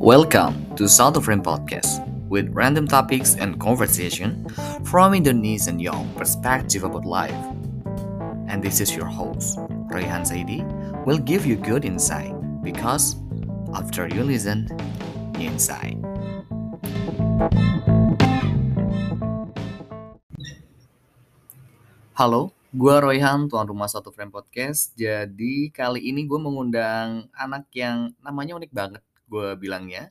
Welcome to South of Rain Podcast with random topics and conversation from Indonesian young perspective about life. And this is your host, Rayhan Saidi, will give you good insight because after you listen, you insight. Halo, gue Royhan, tuan rumah Satu Frame Podcast. Jadi kali ini gue mengundang anak yang namanya unik banget, gue bilangnya.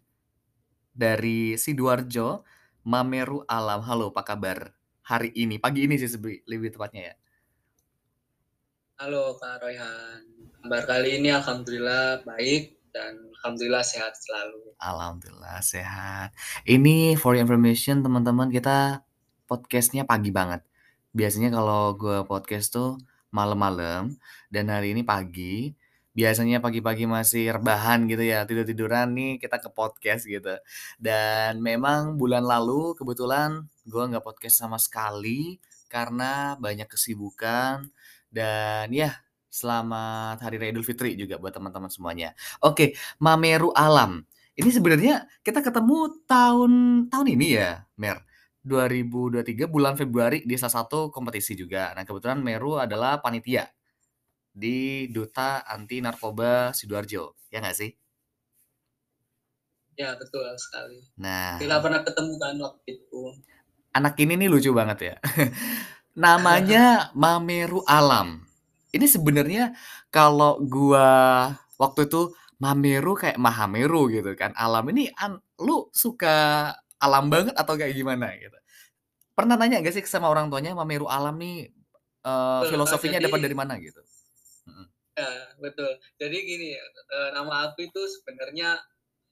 Dari Sidoarjo, Mameru Alam. Halo, apa kabar hari ini? Pagi ini sih lebih tepatnya ya. Halo Kak Royhan, kabar kali ini Alhamdulillah baik dan Alhamdulillah sehat selalu. Alhamdulillah sehat. Ini for your information teman-teman kita podcastnya pagi banget. Biasanya kalau gue podcast tuh malam-malam dan hari ini pagi. Biasanya pagi-pagi masih rebahan gitu ya tidur-tiduran nih kita ke podcast gitu. Dan memang bulan lalu kebetulan gue nggak podcast sama sekali karena banyak kesibukan dan ya selamat Hari Raya Idul Fitri juga buat teman-teman semuanya. Oke, Mameru Alam. Ini sebenarnya kita ketemu tahun tahun ini ya, Mer. 2023 bulan Februari di salah satu kompetisi juga. Nah, kebetulan Meru adalah panitia di Duta Anti Narkoba Sidoarjo. Ya nggak sih? Ya betul sekali. Nah, Kita pernah ketemu kan waktu itu. anak ini nih lucu banget ya. Namanya Mameru Alam. Ini sebenarnya kalau gua waktu itu Mameru kayak Mahameru gitu kan. Alam ini an- lu suka alam banget atau kayak gimana gitu. Pernah nanya gak sih sama orang tuanya Mameru Alam nih Betul, filosofinya dapat dari mana gitu? Ya betul. Jadi gini, eh, nama aku itu sebenarnya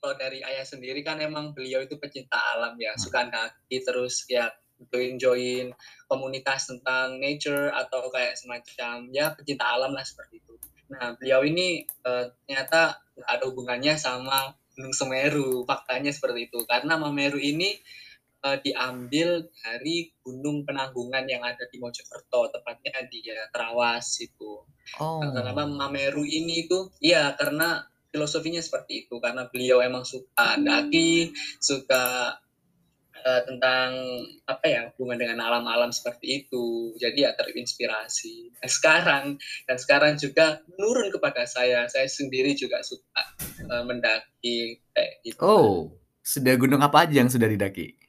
kalau dari ayah sendiri kan emang beliau itu pecinta alam ya, Hmm. suka kaki terus ya join join komunitas tentang nature atau kayak semacam ya pecinta alam lah seperti itu. Nah beliau ini eh, ternyata ada hubungannya sama Gunung Semeru. Faktanya seperti itu karena Mameru ini eh, diambil dari Gunung Penanggungan yang ada di Mojokerto, tepatnya di ya, Terawas itu. Oh. Kenapa Mameru ini itu? Iya, karena filosofinya seperti itu. Karena beliau emang suka daki, suka eh, tentang apa ya hubungan dengan alam-alam seperti itu. Jadi ya terinspirasi. Dan sekarang dan sekarang juga menurun kepada saya. Saya sendiri juga suka eh, mendaki kayak gitu. Oh, sudah gunung apa aja yang sudah didaki?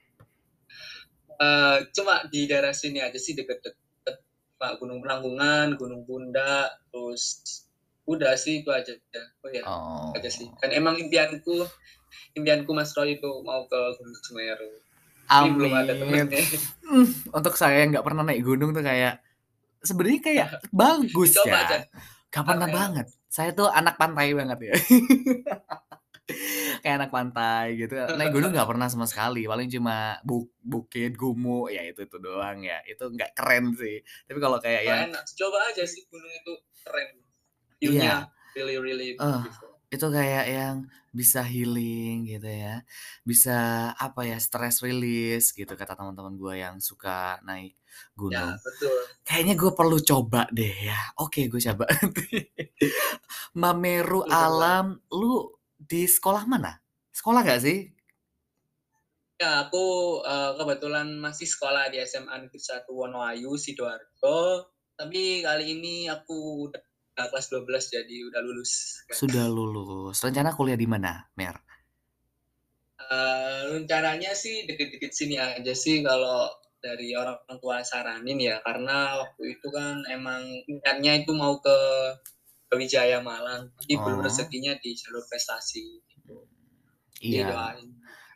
Eh, cuma di daerah sini aja sih deket-deket Pak Gunung Penanggungan, Gunung Bunda, terus udah sih itu aja. Oh ya, Oh. aja sih. Dan emang impianku, impianku Mas Roy itu mau ke Gunung Semeru. Amin. belum ada temennya. Hmm, untuk saya yang nggak pernah naik gunung tuh kayak sebenarnya kayak bagus Dicoba ya. aja. Gak pernah ya? banget. Saya tuh anak pantai banget ya. kayak anak pantai gitu. Naik gunung nggak pernah sama sekali. Paling cuma bu- bukit, gumuk, ya itu itu doang ya. Itu nggak keren sih. Tapi kalau kayak Wah, yang. Coba aja sih gunung itu keren. Iya. View-nya really really beautiful. itu kayak yang bisa healing gitu ya bisa apa ya stress release gitu kata teman-teman gue yang suka naik Ya, gunung betul. kayaknya gue perlu coba deh ya oke gue coba Mameru Betul, betul. Alam lu di sekolah mana? Sekolah gak sih? Ya, aku eh, kebetulan masih sekolah di SMA Negeri 1 Wonoayu, Sidoarjo. Tapi kali ini aku udah kelas 12 jadi udah lulus. sudah lulus. Rencana kuliah di mana Mer? Eh, rencananya sih dikit-dikit sini aja sih kalau dari orang tua saranin ya. Karena waktu itu kan emang niatnya itu mau ke Wijaya Malang tapi Oh. belum rezekinya di jalur prestasi gitu. Jadi iya doain.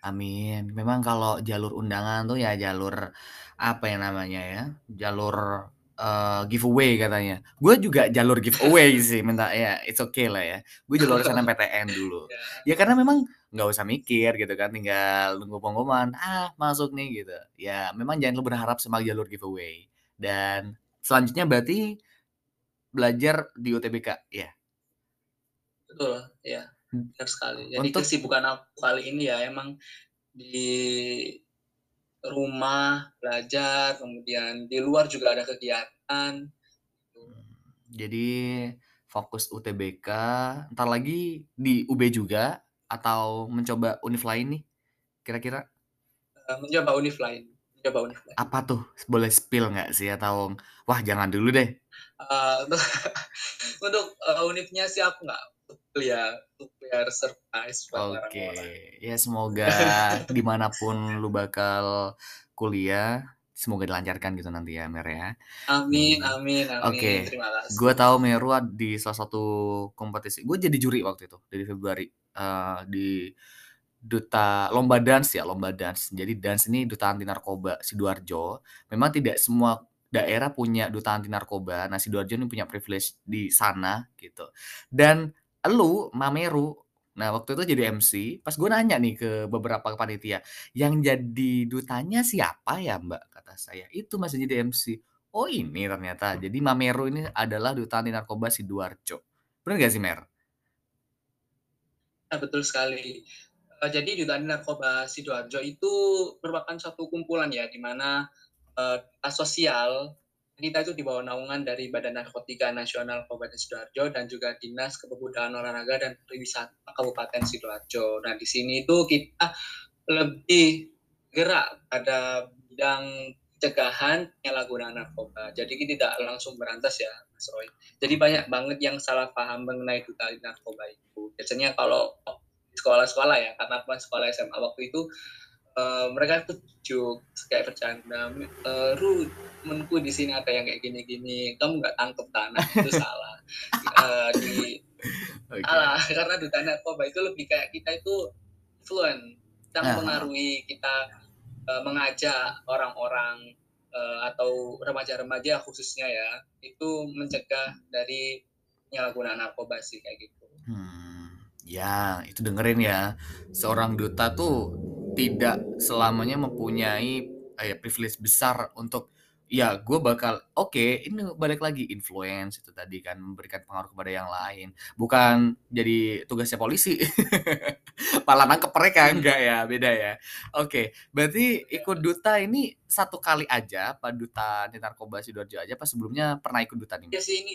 Amin. Memang kalau jalur undangan tuh ya jalur apa ya namanya ya? Jalur eh, giveaway katanya. Gue juga jalur giveaway sih, minta ya it's okay lah ya. Gue jalur SNMPTN dulu. Ya Ya, karena memang nggak usah mikir gitu kan, tinggal nunggu pengumuman, ah masuk nih gitu. Ya memang jangan lu berharap sama jalur giveaway. Dan selanjutnya berarti belajar di UTBK, ya. betul ya Hmm. benar sekali. Jadi Untuk- kesibukan aku kali ini ya emang di rumah belajar, kemudian di luar juga ada kegiatan. Jadi fokus UTBK, ntar lagi di UB juga atau mencoba univ lain nih, kira-kira? Eee, mencoba univ lain mencoba univ lain. Apa tuh? Boleh spill nggak sih? Atau, wah jangan dulu deh? Eee, untuk untuk, eee, univnya sih aku nggak untuk biar surprise Oke, orang-orang. ya semoga di mana pun lu bakal kuliah, semoga dilancarkan gitu nanti ya, Mer, ya. Amin Hmm, amin amin, oke, terima gua kasih. tahu Meru di salah satu kompetisi gua jadi juri waktu itu, dari Februari, eee, di duta lomba dance ya, lomba dance. Jadi dance ini duta anti narkoba Sidoarjo. Memang tidak semua daerah punya duta anti narkoba. Nah, Sidoarjo ini punya privilege di sana, gitu. Dan elu, Mameru, nah waktu itu jadi MC, pas gua nanya nih ke beberapa panitia, "Yang jadi dutanya siapa ya, Mbak?" Kata saya, "Itu Mas, yang jadi MC." "Oh ini ternyata, jadi Mameru ini adalah duta anti narkoba Sidoarjo." Bener nggak sih, Mer? Ya, betul sekali. Eee, jadi duta anti narkoba Sidoarjo itu merupakan suatu kumpulan ya, di mana, eee, dinas sosial kita itu di bawah naungan dari Badan Narkotika Nasional Kabupaten Sidoarjo dan juga Dinas Kepemudaan Olahraga dan Pariwisata Kabupaten Sidoarjo. Nah, di sini itu kita lebih gerak pada bidang pencegahan penyalahgunaan narkoba. Jadi kita tidak langsung berantas ya, Mas Roy. Jadi banyak banget yang salah paham mengenai duta narkoba itu. Biasanya kalau sekolah-sekolah ya, karena sekolah SMA waktu itu, eee, mereka tuh jokes kayak bercanda, eee, "Ru, temenku di sini ada yang kayak gini-gini, kamu nggak tangkep kan?" Nah, itu salah. Eee, di salah, karena duta narkoba itu lebih kayak kita itu influence, kita Nah, heeh. mempengaruhi, kita, eee, mengajak orang-orang, eee, atau remaja-remaja khususnya ya, itu mencegah dari penyalahgunaan narkoba sih, kayak gitu. Hmm, ya itu dengerin ya, seorang duta tuh tidak selamanya mempunyai, eee, privilege besar untuk, ya gua bakal oke, ini balik lagi influence itu tadi kan, memberikan pengaruh kepada yang lain, bukan jadi tugasnya polisi, malah nangkep mereka, Mhm. enggak ya, beda ya. Oke, berarti Iya. ikut duta ini 1 kali aja, apa duta anti narkoba Sidoarjo aja, apa sebelumnya pernah ikut duta nih, Mbak? sih, ini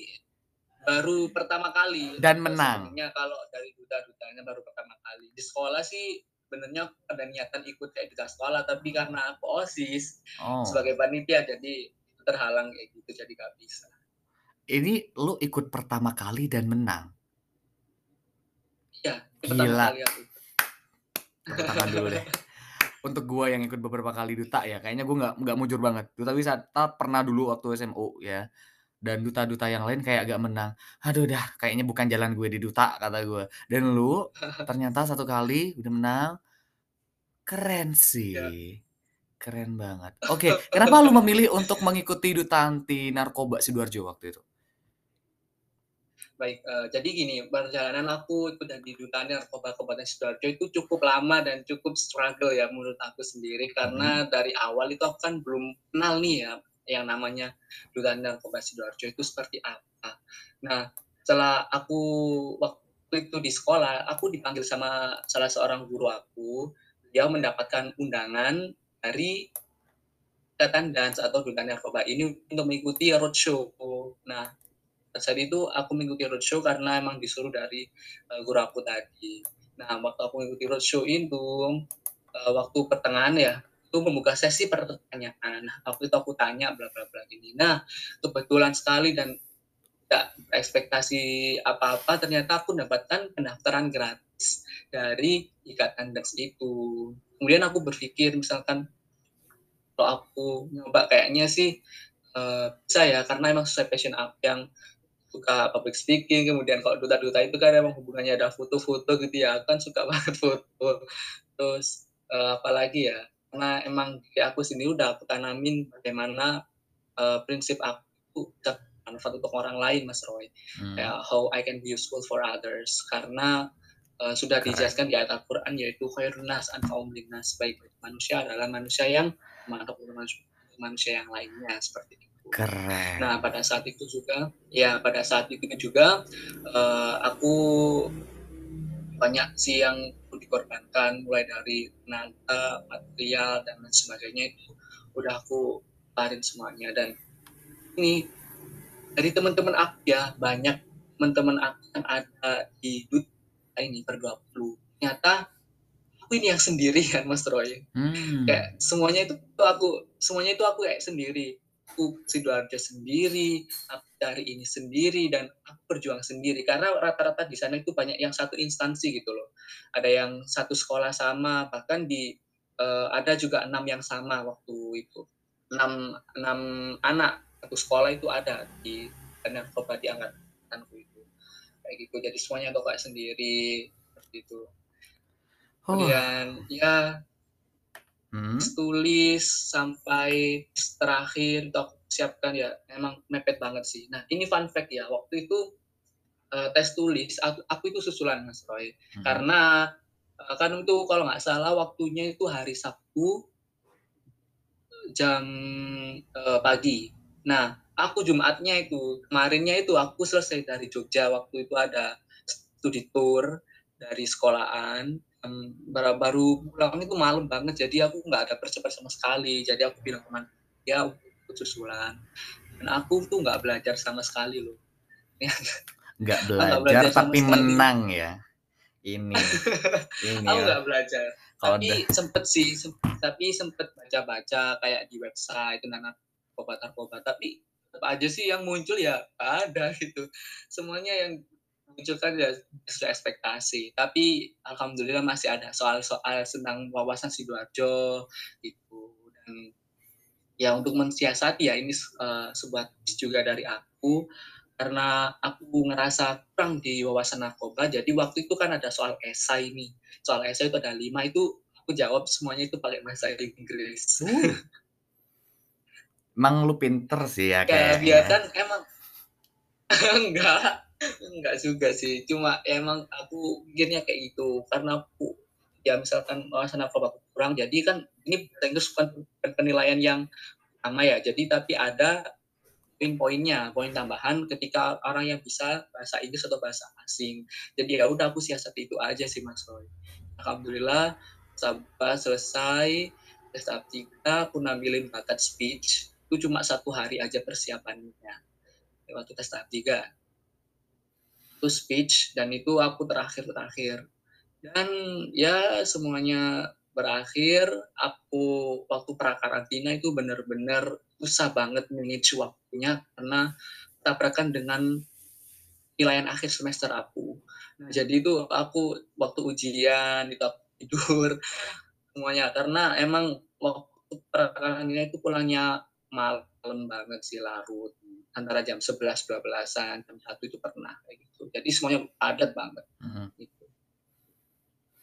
baru pertama kali, Dan menang? kalau dari duta-dutanya baru pertama kali. Di sekolah sih sebenarnya ada niatan ikut kayak duta sekolah, tapi karena aku OSIS Oh. sebagai panitia, jadi terhalang kayak gitu, jadi nggak bisa. Ini lu ikut pertama kali dan menang? Iya, ini pertama Gila. kali aku dulu deh. Untuk gua yang ikut beberapa kali duta ya, kayaknya gua nggak nggak mujur banget. Duta wisata pernah dulu waktu SMU ya, dan duta-duta yang lain kayak agak menang. "Aduh dah, kayaknya bukan jalan gue di duta," kata gua. Dan lu ternyata 1 kali udah menang keren sih, keren banget. Oke, kenapa lu memilih untuk mengikuti duta anti narkoba Sidoarjo waktu itu? Baik, eee, jadi gini, perjalanan aku ikut jadi duta anti narkoba Kabupaten Sidoarjo itu cukup lama dan cukup struggle ya menurut aku sendiri, karena dari awal itu aku kan belum kenal nih ya, yang namanya anti narkoba Sidoarjo itu seperti apa. Nah, setelah aku waktu itu di sekolah, aku dipanggil sama salah seorang guru aku, dia mendapatkan undangan dari Ikatan Dance atau Anti Narkoba ini untuk mengikuti roadshow. Nah, saat itu aku mengikuti roadshow karena emang disuruh dari, eee, guru aku tadi. Nah, waktu aku mengikuti roadshow itu, eee, waktu pertengahan ya, itu membuka sesi pertanyaan. Nah, waktu itu aku tanya bla bla bla gini. Nah, kebetulan sekali dan nggak ekspektasi apa-apa, ternyata aku mendapatkan pendaftaran gratis dari Ikatan Dance itu. Kemudian aku berpikir misalkan kalau aku nyoba kayaknya sih, eee, bisa ya, karena emang sesuai passion aku yang suka public speaking, kemudian kalau duta-duta itu kan emang hubungannya ada foto-foto gitu ya, kan suka banget foto. Terus, eee, apalagi ya, karena emang di aku sendiri udah aku tanamin bagaimana, eee, prinsip aku bisa bermanfaat untuk orang lain, Mas Roy. Mmm. Kayak how I can be useful for others. Karena, eee, sudah Keren. dijelaskan di ayat Al-Qur'an yaitu khairun nas anfa'uhum linnas, sebaik-baik manusia adalah manusia yang bermanfaat untuk manusia yang lainnya, seperti itu. Nah, Keren. pada saat itu juga ya pada saat itu juga, eee, aku banyak sih yang dikorbankan, mulai dari tenaga, material, dan lain sebagainya itu udah aku keluarin semuanya dan ini dari teman-teman aku ya, banyak teman-teman aku yang ada di duta ini, per-20. ternyata aku ini yang sendirian Mas Roy Hmm. kayak semuanya itu aku semuanya itu aku kayak sendiri aku sidoarjo sendiri aku cari ini sendiri dan aku berjuang sendiri. Karena rata-rata di sana itu banyak yang satu instansi gitu loh. Ada yang satu sekolah sama bahkan di uh, ada juga enam yang sama waktu itu. Enam enam anak satu sekolah itu ada di narkoba di angkatanku itu. Kayak gitu. Jadi semuanya kayak sendiri seperti itu. Oh. kemudian ya Hmm. tulis sampai terakhir untuk siapkan ya emang mepet banget sih. Nah ini fun fact ya waktu itu uh, tes tulis aku, aku itu susulan mas Roy Hmm. karena uh, kan itu kalau nggak salah waktunya itu hari Sabtu jam uh, pagi. Nah aku Jumatnya itu kemarinnya itu aku selesai dari Jogja waktu itu ada studi tour dari sekolahan baru, baru pulang itu malam banget jadi aku nggak ada persiapan sama sekali jadi aku bilang teman ya aku susulan dan aku tuh nggak belajar sama sekali loh Nggak Aku nggak belajar belajar tapi sekali. menang ya. Ini. Ini aku ya. nggak belajar tapi udah sempet sih sempet, tapi sempet baca-baca kayak di website itu nana obat narkoba tapi tetap aja sih yang muncul ya ada gitu semuanya yang muncul kan ya sesuai ekspektasi. Tapi alhamdulillah masih ada soal-soal tentang wawasan sidoarjo gitu. Dan ya untuk mensiasati ya ini uh, sebuah juga dari aku. Karena aku ngerasa kurang di wawasan narkoba jadi waktu itu kan ada soal esai nih soal esai itu ada lima itu aku jawab semuanya itu pakai bahasa Inggris. Uh. Emang lu pinter sih ya kayak kayaknya. biar kan emang. Enggak enggak juga sih cuma emang aku mikirnya kayak gitu. Karena aku ya misalkan wawasan narkoba aku kurang jadi kan ini bahasa Inggris penilaian yang sama ya. Jadi tapi ada poin-poinnya poin tambahan ketika orang yang bisa bahasa Inggris atau bahasa asing. Jadi ya udah aku siasat itu aja sih Mas Roy. Alhamdulillah sampai selesai tes tahap tiga aku nampilin bakat speech itu cuma satu hari aja persiapannya. Waktu tes tahap tiga itu speech dan itu aku terakhir terakhir dan ya semuanya berakhir aku waktu prakarantina itu benar-benar susah banget manage waktunya karena tabrakan dengan nilaian akhir semester aku. Nah jadi itu aku waktu ujian itu aku tidur semuanya. Karena emang waktu prakarantina itu pulangnya malam banget sih larut antara jam 11 12-an jam 1 itu pernah kayak gitu jadi semuanya padat banget Hmm. gitu.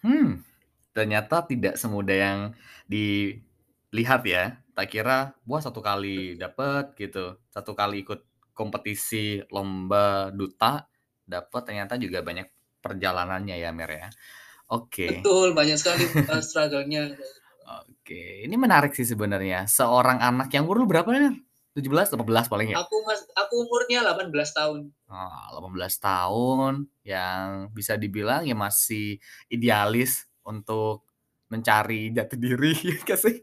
Hmm, ternyata tidak semudah yang dilihat ya. Tak kira, wah satu kali dapet gitu, satu kali ikut kompetisi lomba duta, dapet ternyata juga banyak perjalanannya ya Mer ya. Oke, betul banyak sekali uh, struggle-nya oke. Ini menarik sih sebenarnya. Seorang anak yang umur lu berapa Mer? 17, 18 paling ya? aku mas aku umurnya 18 tahun Ah, 18 tahun yang bisa dibilang ya masih idealis untuk mencari jati diri gak sih?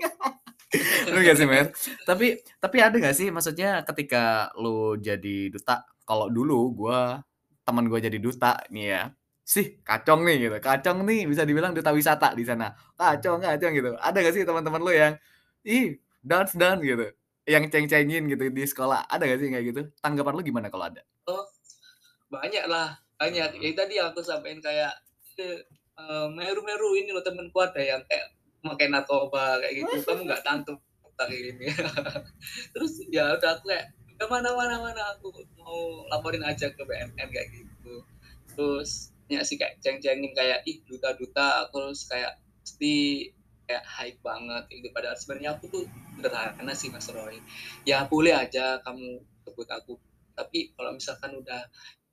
Bener gak sih Mer? Tapi tapi ada gak sih maksudnya ketika lu jadi duta kalau dulu gua teman gue jadi duta nih ya sih kacong nih gitu kacong nih bisa dibilang duta wisata di sana kacong kacong gitu ada gak sih teman-teman lu yang ih dance dance gitu yang ceng-cengin gitu di sekolah ada gak sih kayak gitu? Tanggapan lu gimana kalau ada? Banyak lah banyak. Ya tadi yang aku sampaikan kayak eh, eh, meru-meru ini loh temenku ada yang kayak pakai narkoba kayak gitu. Kamu nggak tangkep kayak gini terus ya udah aku kayak ke mana mana mana aku mau laporin aja ke BNN kayak gitu. Terus ya sih kayak ceng-cengin kayak ih duta-duta. Terus kayak pasti kayak hype banget gitu. Padahal sebenarnya aku tuh sederhana sih Mas Roy. Ya boleh aja kamu sebut aku. Tapi kalau misalkan udah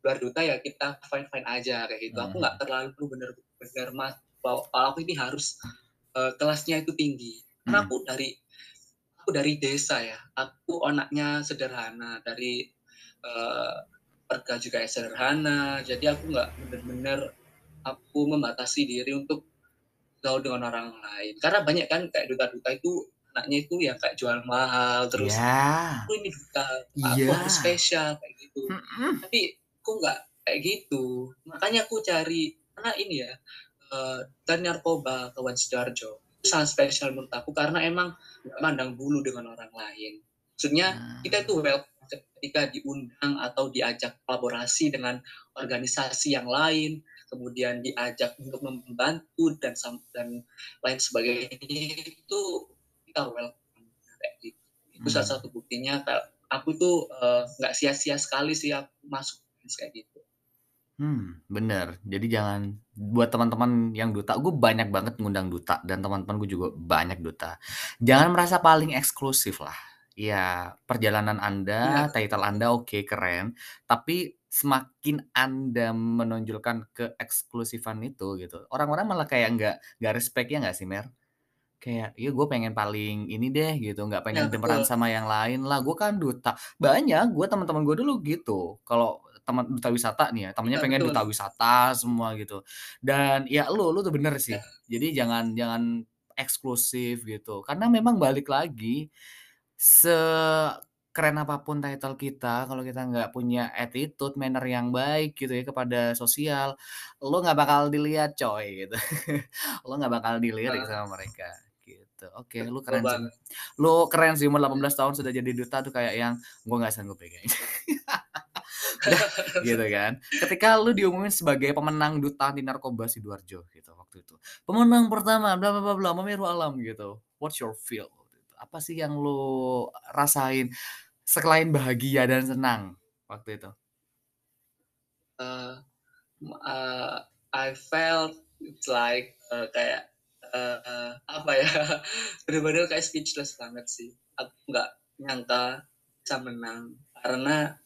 luar duta ya kita fine fine aja kayak gitu. Aku Hmm. nggak terlalu bener-bener mas bahwa kalau aku ini harus eh, kelasnya itu tinggi. Karena Hmm. aku dari aku dari desa ya. Aku anaknya sederhana dari eh, keluarga juga sederhana. Jadi aku nggak bener-bener aku membatasi diri untuk gaul dengan orang lain. Karena banyak kan kayak duta-duta itu anaknya itu yang kayak jual mahal terus ya aku ini duta aku harus spesial kayak gitu. Mm-mm. tapi aku nggak kayak gitu? Makanya aku cari karena ini ya uh, dan narkoba kawan Sidoarjo. Itu sangat spesial menurut aku karena emang nggak mandang bulu dengan orang lain. Maksudnya nah. kita itu well ketika diundang atau diajak kolaborasi dengan organisasi yang lain, kemudian diajak untuk membantu dan dan lain sebagainya itu kita welcome kayak gitu. Itu hmm. salah satu buktinya aku tuh eh, nggak uh, sia-sia sekali sih aku masuk kayak gitu. Hmm, bener. Jadi jangan buat teman-teman yang duta, gue banyak banget ngundang duta dan teman-teman gue juga banyak duta. Jangan merasa paling eksklusif lah. Ya, perjalanan Anda, ya. title Anda oke, keren, tapi semakin Anda menonjolkan keeksklusifan itu gitu, orang-orang malah kayak nggak nggak respect ya nggak sih, Mer? Kayak, "Ya gue pengen paling ini deh," gitu, "nggak pengen ya, demeran sama yang lain lah, gue kan duta." Banyak, gue teman-teman gue dulu gitu, kalau teman duta wisata nih ya, temennya ya, pengen betul. duta wisata semua gitu. Dan ya lu, lu tuh bener sih. Ya. Jadi jangan jangan eksklusif gitu. Karena memang balik lagi se keren apa pun title kita, kalau kita nggak punya attitude, manner yang baik gitu ya kepada sosial, lo nggak bakal dilihat coy gitu. lo nggak bakal dilirik sama mereka gitu. Oke, lu keren sih. Lu keren sih umur 18 tahun sudah jadi duta tuh kayak yang gue nggak sanggup pegang. gitu kan. Ketika lu diumumin sebagai pemenang duta anti narkoba Sidoarjo gitu waktu itu. Pemenang pertama bla bla bla bla Memiru Alam gitu. What's your feel? Apa sih yang lu rasain selain bahagia dan senang waktu itu? Uh, uh, I felt it's like uh, kayak uh, apa ya benar-benar kayak speechless banget sih. Aku nggak nyangka bisa menang. Karena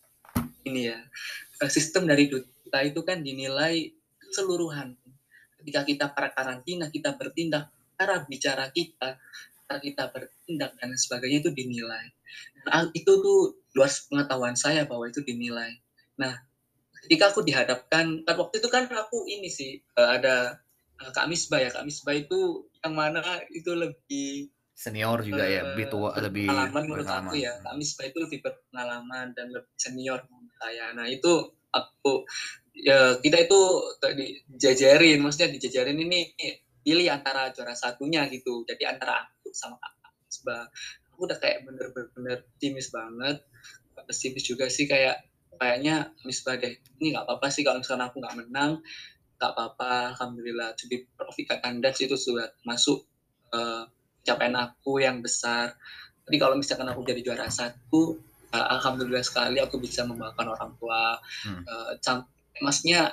ini ya sistem dari duta itu kan dinilai keseluruhan. Ketika kita para karantina kita bertindak cara bicara kita kita bertindak dan sebagainya itu dinilai. Nah, itu tuh luas pengetahuan saya bahwa itu dinilai. Nah ketika aku dihadapkan kan waktu itu kan aku ini sih eh, ada eh, Kak Misbah ya. Kak Misbah itu yang mana itu lebih senior juga uh, ya lebih tua lebih pengalaman menurut aku ya. Kak Misbah itu lebih berpengalaman dan lebih senior saya. Nah itu aku ya kita itu dijajarin maksudnya dijajarin ini pilih antara juara satunya gitu. Jadi antara sama kak Sebab aku udah kayak bener-bener optimis banget pesimis juga sih kayak kayaknya Misbah deh. Ini nggak apa-apa sih kalau misalnya aku nggak menang nggak apa-apa alhamdulillah. Jadi profit kandas itu sudah masuk uh, capaian aku yang besar. Tapi kalau misalkan aku jadi juara satu uh, alhamdulillah sekali aku bisa membawakan orang tua hmm. uh, maksudnya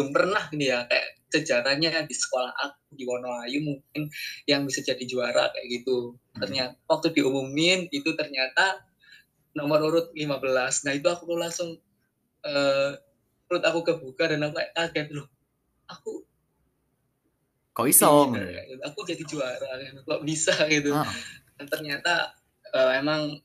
belum pernah nih ya kayak sejarahnya di sekolah aku di Wonoayu mungkin yang bisa jadi juara kayak gitu hmm. ternyata waktu diumumin itu ternyata nomor urut 15 nah itu aku langsung uh, perut aku kebuka dan aku kayak kaget loh aku kok iso iya, aku jadi juara kok bisa gitu oh. dan ternyata uh, emang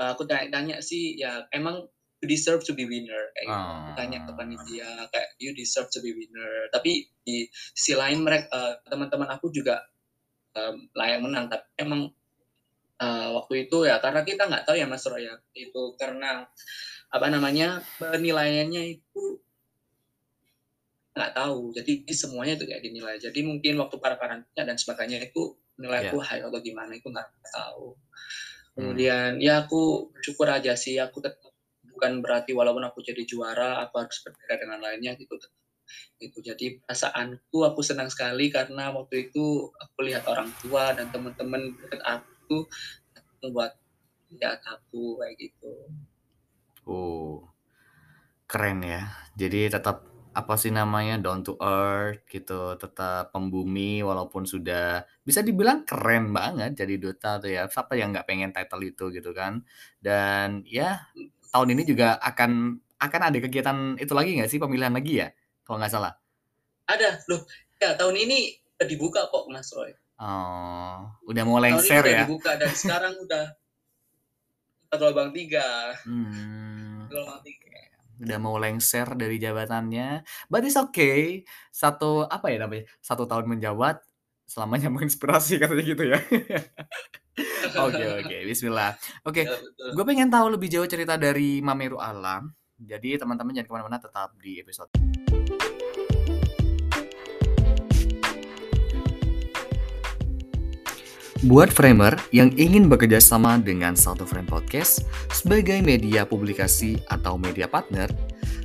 uh, aku tanya-tanya sih ya emang you deserve to be winner. Kayak gitu. Oh. tanya ke panitia kayak you deserve to be winner. Tapi di sisi lain mereka uh, teman-teman aku juga um, layak menang. Tapi emang uh, waktu itu ya karena kita nggak tahu ya Mas Roy ya itu karena apa namanya penilaiannya itu nggak tahu. Jadi semuanya itu kayak dinilai. Jadi mungkin waktu para karantina dan sebagainya itu nilai yeah. high atau gimana itu nggak tahu. Kemudian ya aku bersyukur aja sih aku tetap bukan berarti walaupun aku jadi juara aku harus berbeda dengan lainnya gitu. Itu jadi perasaanku aku senang sekali karena waktu itu aku lihat orang tua dan teman-teman dekat aku membuat lihat aku kayak gitu. Oh keren ya. Jadi tetap apa sih namanya down to earth gitu tetap pembumi walaupun sudah bisa dibilang keren banget jadi duta tuh ya. Siapa yang nggak pengen title itu gitu kan. Dan ya tahun ini juga akan akan ada kegiatan itu lagi nggak sih pemilihan lagi ya kalau nggak salah ada loh ya tahun ini udah dibuka kok mas Roy oh udah mau lengser tahun ini ya dibuka dan sekarang udah gelombang tiga hmm. tiga udah mau lengser dari jabatannya. But it's okay. Satu apa ya namanya? Satu tahun menjabat selamanya menginspirasi katanya gitu ya. Oke oke, Bismillah. Oke, okay. ya, gue pengen tahu lebih jauh cerita dari Mameru Alam. Jadi teman-teman jangan ke mana-mana, tetap di episode. Buat framer yang ingin bekerja sama dengan satu frame podcast sebagai media publikasi atau media partner,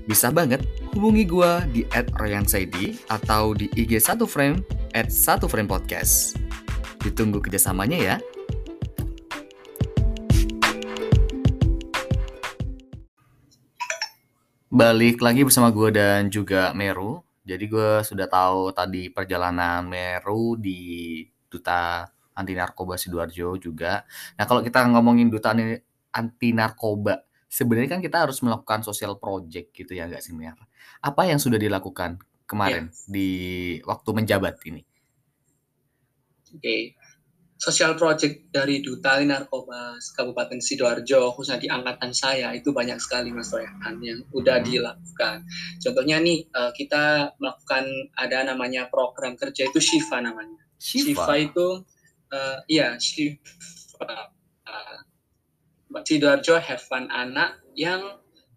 bisa banget hubungi gue di at atau di IG satu frame @satuframepodcast satu frame podcast. Ditunggu kerjasamanya ya. Balik lagi bersama gue dan juga Meru. Jadi gue sudah tahu tadi perjalanan Meru di Duta Anti Narkoba Sidoarjo juga. Nah kalau kita ngomongin Duta Anti Narkoba, sebenarnya kan kita harus melakukan social project gitu ya nggak sih Mer? Apa yang sudah dilakukan kemarin Yes. di waktu menjabat ini? Oke, sosial project dari Duta Narkoba Kabupaten Sidoarjo khususnya di angkatan saya itu banyak sekali Mas Royan yang udah Hmm. dilakukan. Contohnya nih eh, kita melakukan ada namanya program kerja itu Shiva namanya. Shiva, itu eh, iya Shiva. Uh, Sidoarjo Have Fun Anak yang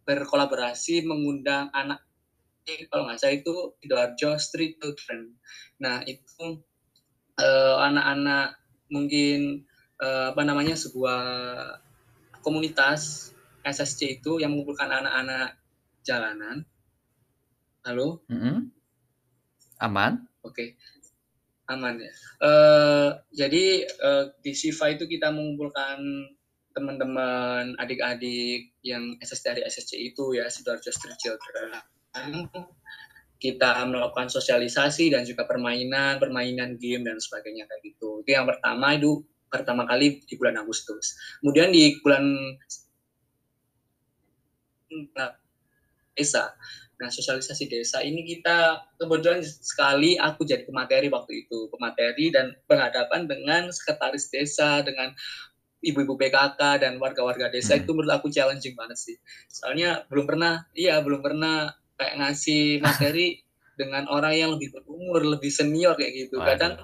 berkolaborasi mengundang anak kalau nggak salah itu Sidoarjo Street Children. Nah itu eh, anak-anak mungkin eh, apa namanya sebuah komunitas SSC itu yang mengumpulkan anak-anak jalanan. Halo, Mm-mm. Aman? oke, aman ya. Eh, jadi eh, di Siva itu kita mengumpulkan teman-teman adik-adik yang SSC dari SSC itu ya Sidoarjo Street Children. Kita melakukan sosialisasi dan juga permainan, permainan game dan sebagainya kayak gitu. Itu yang pertama itu pertama kali di bulan Agustus. Kemudian di bulan desa. Nah, sosialisasi desa ini kita kebetulan sekali aku jadi pemateri waktu itu, pemateri dan berhadapan dengan sekretaris desa, dengan ibu-ibu PKK dan warga-warga desa Hmm. itu menurut aku challenging banget sih. Soalnya belum pernah, iya belum pernah kayak ngasih materi dengan orang yang lebih berumur, lebih senior kayak gitu. Kadang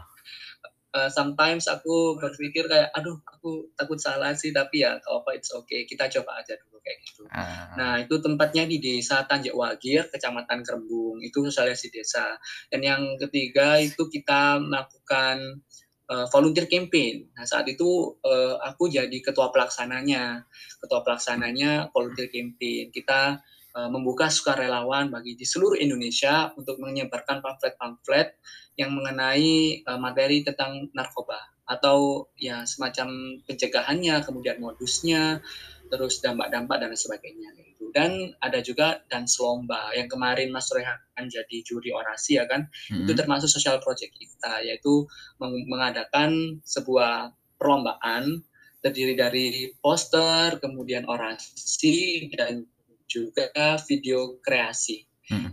uh, sometimes aku berpikir kayak aduh aku takut salah sih tapi ya kalau apa it's okay. Kita coba aja dulu kayak gitu. Ah. nah itu tempatnya di desa Tanjak Wagir kecamatan Kerembung itu sosialisasi desa. Dan yang ketiga itu kita melakukan uh, volunteer campaign. Nah saat itu uh, aku jadi ketua pelaksananya. Ketua pelaksananya volunteer campaign. Kita uh, membuka sukarelawan bagi di seluruh Indonesia untuk menyebarkan pamflet-pamflet yang mengenai uh, materi tentang narkoba atau ya semacam pencegahannya, kemudian modusnya, terus dampak-dampak dan sebagainya gitu. Dan ada juga dance lomba yang kemarin Mas Rehan jadi juri orasi ya kan. Mm-mm. Itu termasuk social project kita yaitu meng- mengadakan sebuah perlombaan terdiri dari poster, kemudian orasi dan juga video kreasi Mm-mm.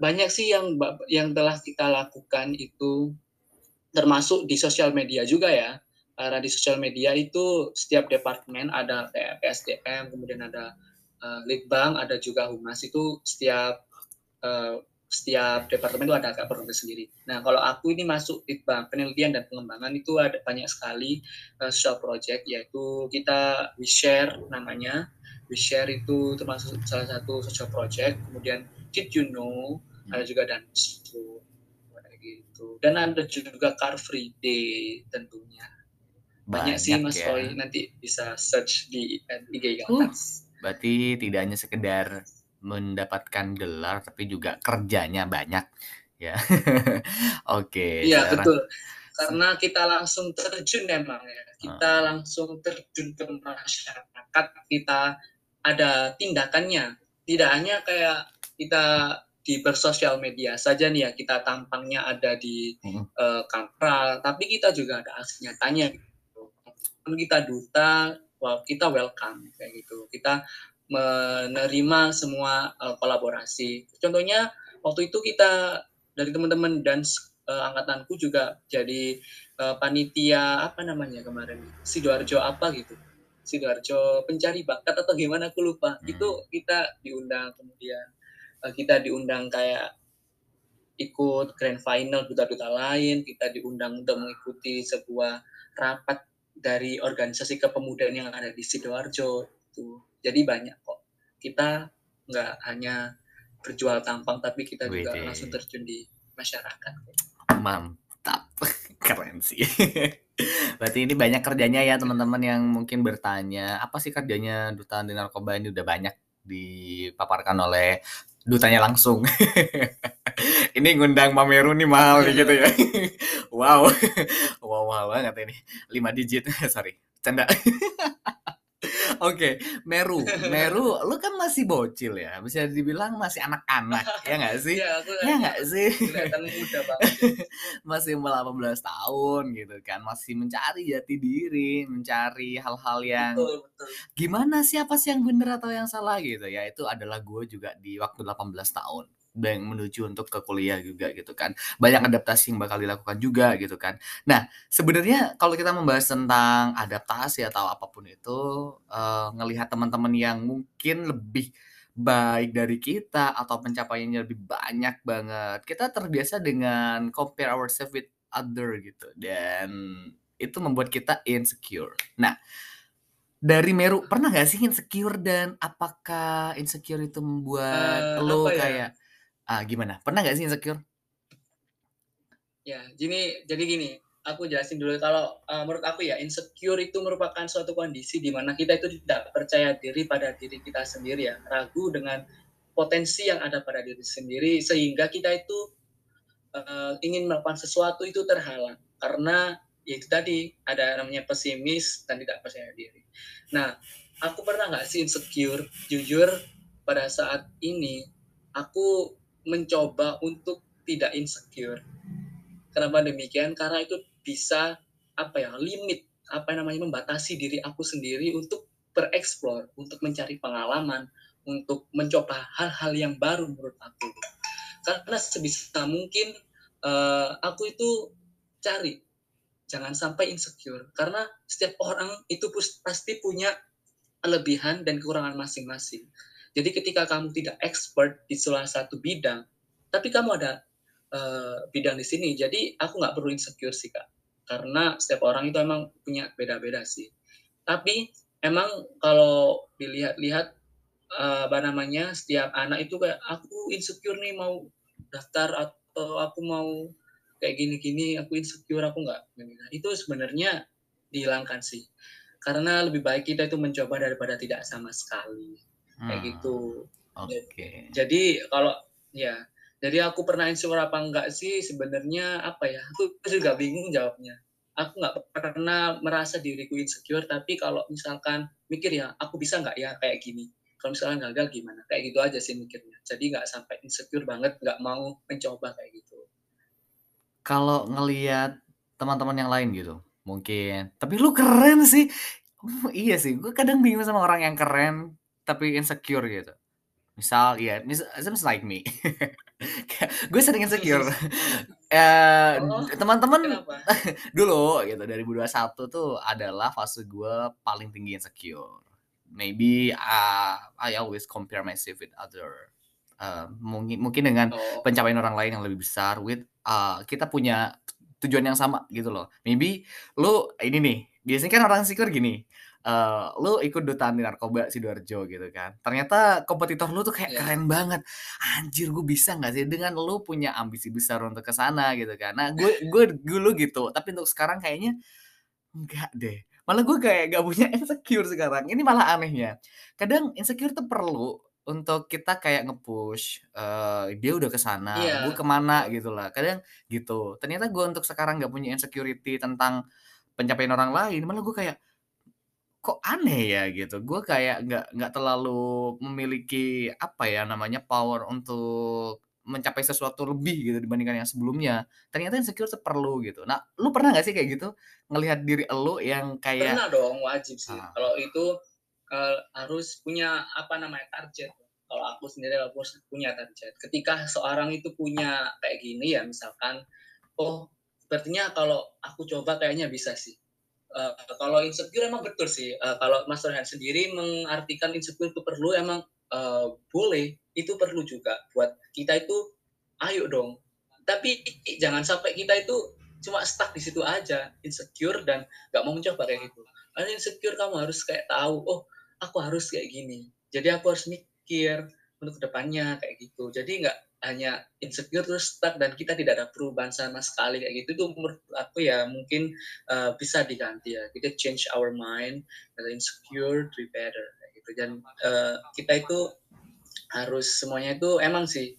banyak sih yang yang telah kita lakukan itu termasuk di sosial media juga ya karena di sosial media itu setiap departemen ada PSDM kemudian ada uh, litbang ada juga humas itu setiap uh, setiap departemen itu ada agak sendiri. Nah kalau aku ini masuk litbang penelitian dan pengembangan itu ada banyak sekali uh, social project yaitu kita we share namanya we share itu termasuk salah satu social project. Kemudian did you know ada juga dance itu gitu. Dan ada juga car free day tentunya. Banyak, sih mas ya. Roy. Nanti bisa search di IG Uh, atas. Berarti tidak hanya sekedar mendapatkan gelar tapi juga kerjanya banyak ya. Oke, iya sekarang betul. Karena kita langsung terjun memang ya. Kita langsung terjun ke masyarakat kita ada tindakannya. Tidak hanya kayak kita di bersosial media saja nih ya kita tampangnya ada di Mm. uh, kapral tapi kita juga ada aksi nyatanya gitu. kita duta well, kita welcome kayak gitu. Kita menerima semua uh, kolaborasi. Contohnya waktu itu kita dari teman-teman dan uh, angkatanku juga jadi uh, panitia apa namanya kemarin? Sidoarjo apa gitu sidoarjo pencari bakat atau gimana aku lupa. Hmm. itu kita diundang kemudian uh, kita diundang kayak ikut grand final duta-duta lain kita diundang untuk mengikuti sebuah rapat dari organisasi kepemudaan yang ada di sidoarjo itu jadi banyak kok. Kita nggak hanya berjual tampang tapi kita juga Widih. langsung terjun di masyarakat. Mantap mantap. Keren sih. Berarti ini banyak kerjanya ya teman-teman yang mungkin bertanya apa sih kerjanya duta anti narkoba ini? Udah banyak dipaparkan oleh dutanya langsung. Ini ngundang Mameru nih mahal nih gitu ya. Wow. Wow mahal banget ini. Lima digit. Sorry canda Oke, Meru. Meru, lu kan masih bocil ya, bisa dibilang masih anak-anak, ya nggak sih? Iya, aku Ya nggak sih? kelihatan muda banget. masih umur 18 tahun gitu kan, masih mencari jati diri, mencari hal-hal yang Betul, betul. gimana sih apa sih yang bener atau yang salah gitu ya. Itu adalah gue juga di waktu 18 tahun dan menuju untuk ke kuliah juga gitu kan. Banyak adaptasi yang bakal dilakukan juga gitu kan. Nah, sebenarnya kalau kita membahas tentang adaptasi atau apa pun itu uh, ngelihat teman-teman yang mungkin lebih baik dari kita atau pencapaiannya lebih banyak banget. Kita terbiasa dengan compare ourselves with other gitu dan itu membuat kita insecure. Nah, dari Meru pernah gak sih insecure dan apakah insecure itu membuat Uh, lo ya? kayak ah gimana? Pernah gak sih insecure? Ya, gini, jadi gini, aku jelasin dulu kalau uh, menurut aku ya insecure itu merupakan suatu kondisi di mana kita itu tidak percaya diri pada diri kita sendiri ya, ragu dengan potensi yang ada pada diri sendiri sehingga kita itu uh, ingin melakukan sesuatu itu terhalang karena ya itu tadi ada namanya pesimis dan tidak percaya diri. Nah, aku pernah nggak sih insecure? Jujur pada saat ini aku mencoba untuk tidak insecure. Kenapa demikian? Karena itu bisa apa ya limit apa namanya membatasi diri aku sendiri untuk bereksplor, untuk mencari pengalaman, untuk mencoba hal-hal yang baru menurut aku. Karena sebisa mungkin uh, aku itu cari jangan sampai insecure karena setiap orang itu pasti punya kelebihan dan kekurangan masing-masing. Jadi ketika kamu tidak expert di salah satu bidang, tapi kamu ada uh, bidang di sini, jadi aku nggak perlu insecure sih kak, karena setiap orang itu emang punya beda-beda sih. Tapi emang kalau dilihat-lihat uh, apa namanya setiap anak itu kayak aku insecure nih mau daftar atau aku mau kayak gini-gini aku insecure aku nggak itu sebenarnya dihilangkan sih. Karena lebih baik kita itu mencoba daripada tidak sama sekali kayak Hmm, gitu. Oke. jadi kalau ya jadi aku pernah insecure apa enggak sih sebenarnya apa ya aku juga bingung jawabnya. Aku nggak pernah merasa diriku insecure tapi kalau misalkan mikir ya aku bisa nggak ya kayak gini? Kalau misalkan gagal gimana? Kayak gitu aja sih mikirnya. Jadi nggak sampai insecure banget nggak mau mencoba kayak gitu. Kalau ngelihat teman-teman yang lain gitu, mungkin. Tapi lu keren sih. Oh, iya sih, gue kadang bingung sama orang yang keren tapi insecure gitu. Misal, ya, mis seems like me. gue sering insecure. Eh, oh teman-teman dulu gitu 2021 tuh adalah fase gue paling tinggi insecure. Maybe uh, I always compare myself with other uh, mungkin mungkin dengan oh pencapaian orang lain yang lebih besar with uh, kita punya tujuan yang sama gitu loh. Maybe lu ini nih, biasanya kan orang insecure gini, eee, lu ikut duta anti narkoba Sidoarjo gitu kan. Ternyata kompetitor lu tuh kayak ya keren banget. Anjir gue bisa nggak sih dengan lu punya ambisi besar untuk ke sana gitu kan. Nah gue gue dulu gitu, tapi untuk sekarang kayaknya enggak deh. Malah gue kayak gak punya insecure sekarang. Ini malah anehnya. Kadang insecure tuh perlu untuk kita kayak nge-push, eee, dia udah ke sana, gue iya ke mana betul gitu lah. Kadang gitu. Ternyata gue untuk sekarang nggak punya insecurity tentang pencapaian orang lain, malah gue kayak, kok aneh ya gitu. Gue kayak nggak nggak terlalu memiliki apa ya namanya, power untuk mencapai sesuatu lebih gitu dibandingkan yang sebelumnya. Ternyata insecure tuh perlu gitu. Nah, lu pernah nggak sih kayak gitu? Ngelihat diri elu yang kayak Pernah dong, wajib sih. ah, Kalau itu eh, harus punya apa namanya target. Kalau aku sendiri aku harus punya target. Ketika seorang itu punya kayak gini ya, misalkan, oh sepertinya kalau aku coba kayaknya bisa sih. Eh, kalau insecure emang betul sih. Eh, kalau Mas Rehan sendiri mengartikan insecure itu perlu emang eh, boleh, itu perlu juga buat kita itu ayo dong. Tapi jangan sampai kita itu cuma stuck di situ aja, insecure dan nggak mau mencoba kayak gitu. Karena insecure kamu harus kayak tahu, oh aku harus kayak gini. Jadi aku harus mikir untuk ke depannya kayak gitu. Jadi nggak hanya insecure terus stuck dan kita tidak ada perubahan sama sekali kayak gitu itu menurut aku ya mungkin uh, bisa diganti ya. Kita change our mind dari insecure to be better kayak gitu. Dan uh, kita itu harus semuanya itu emang sih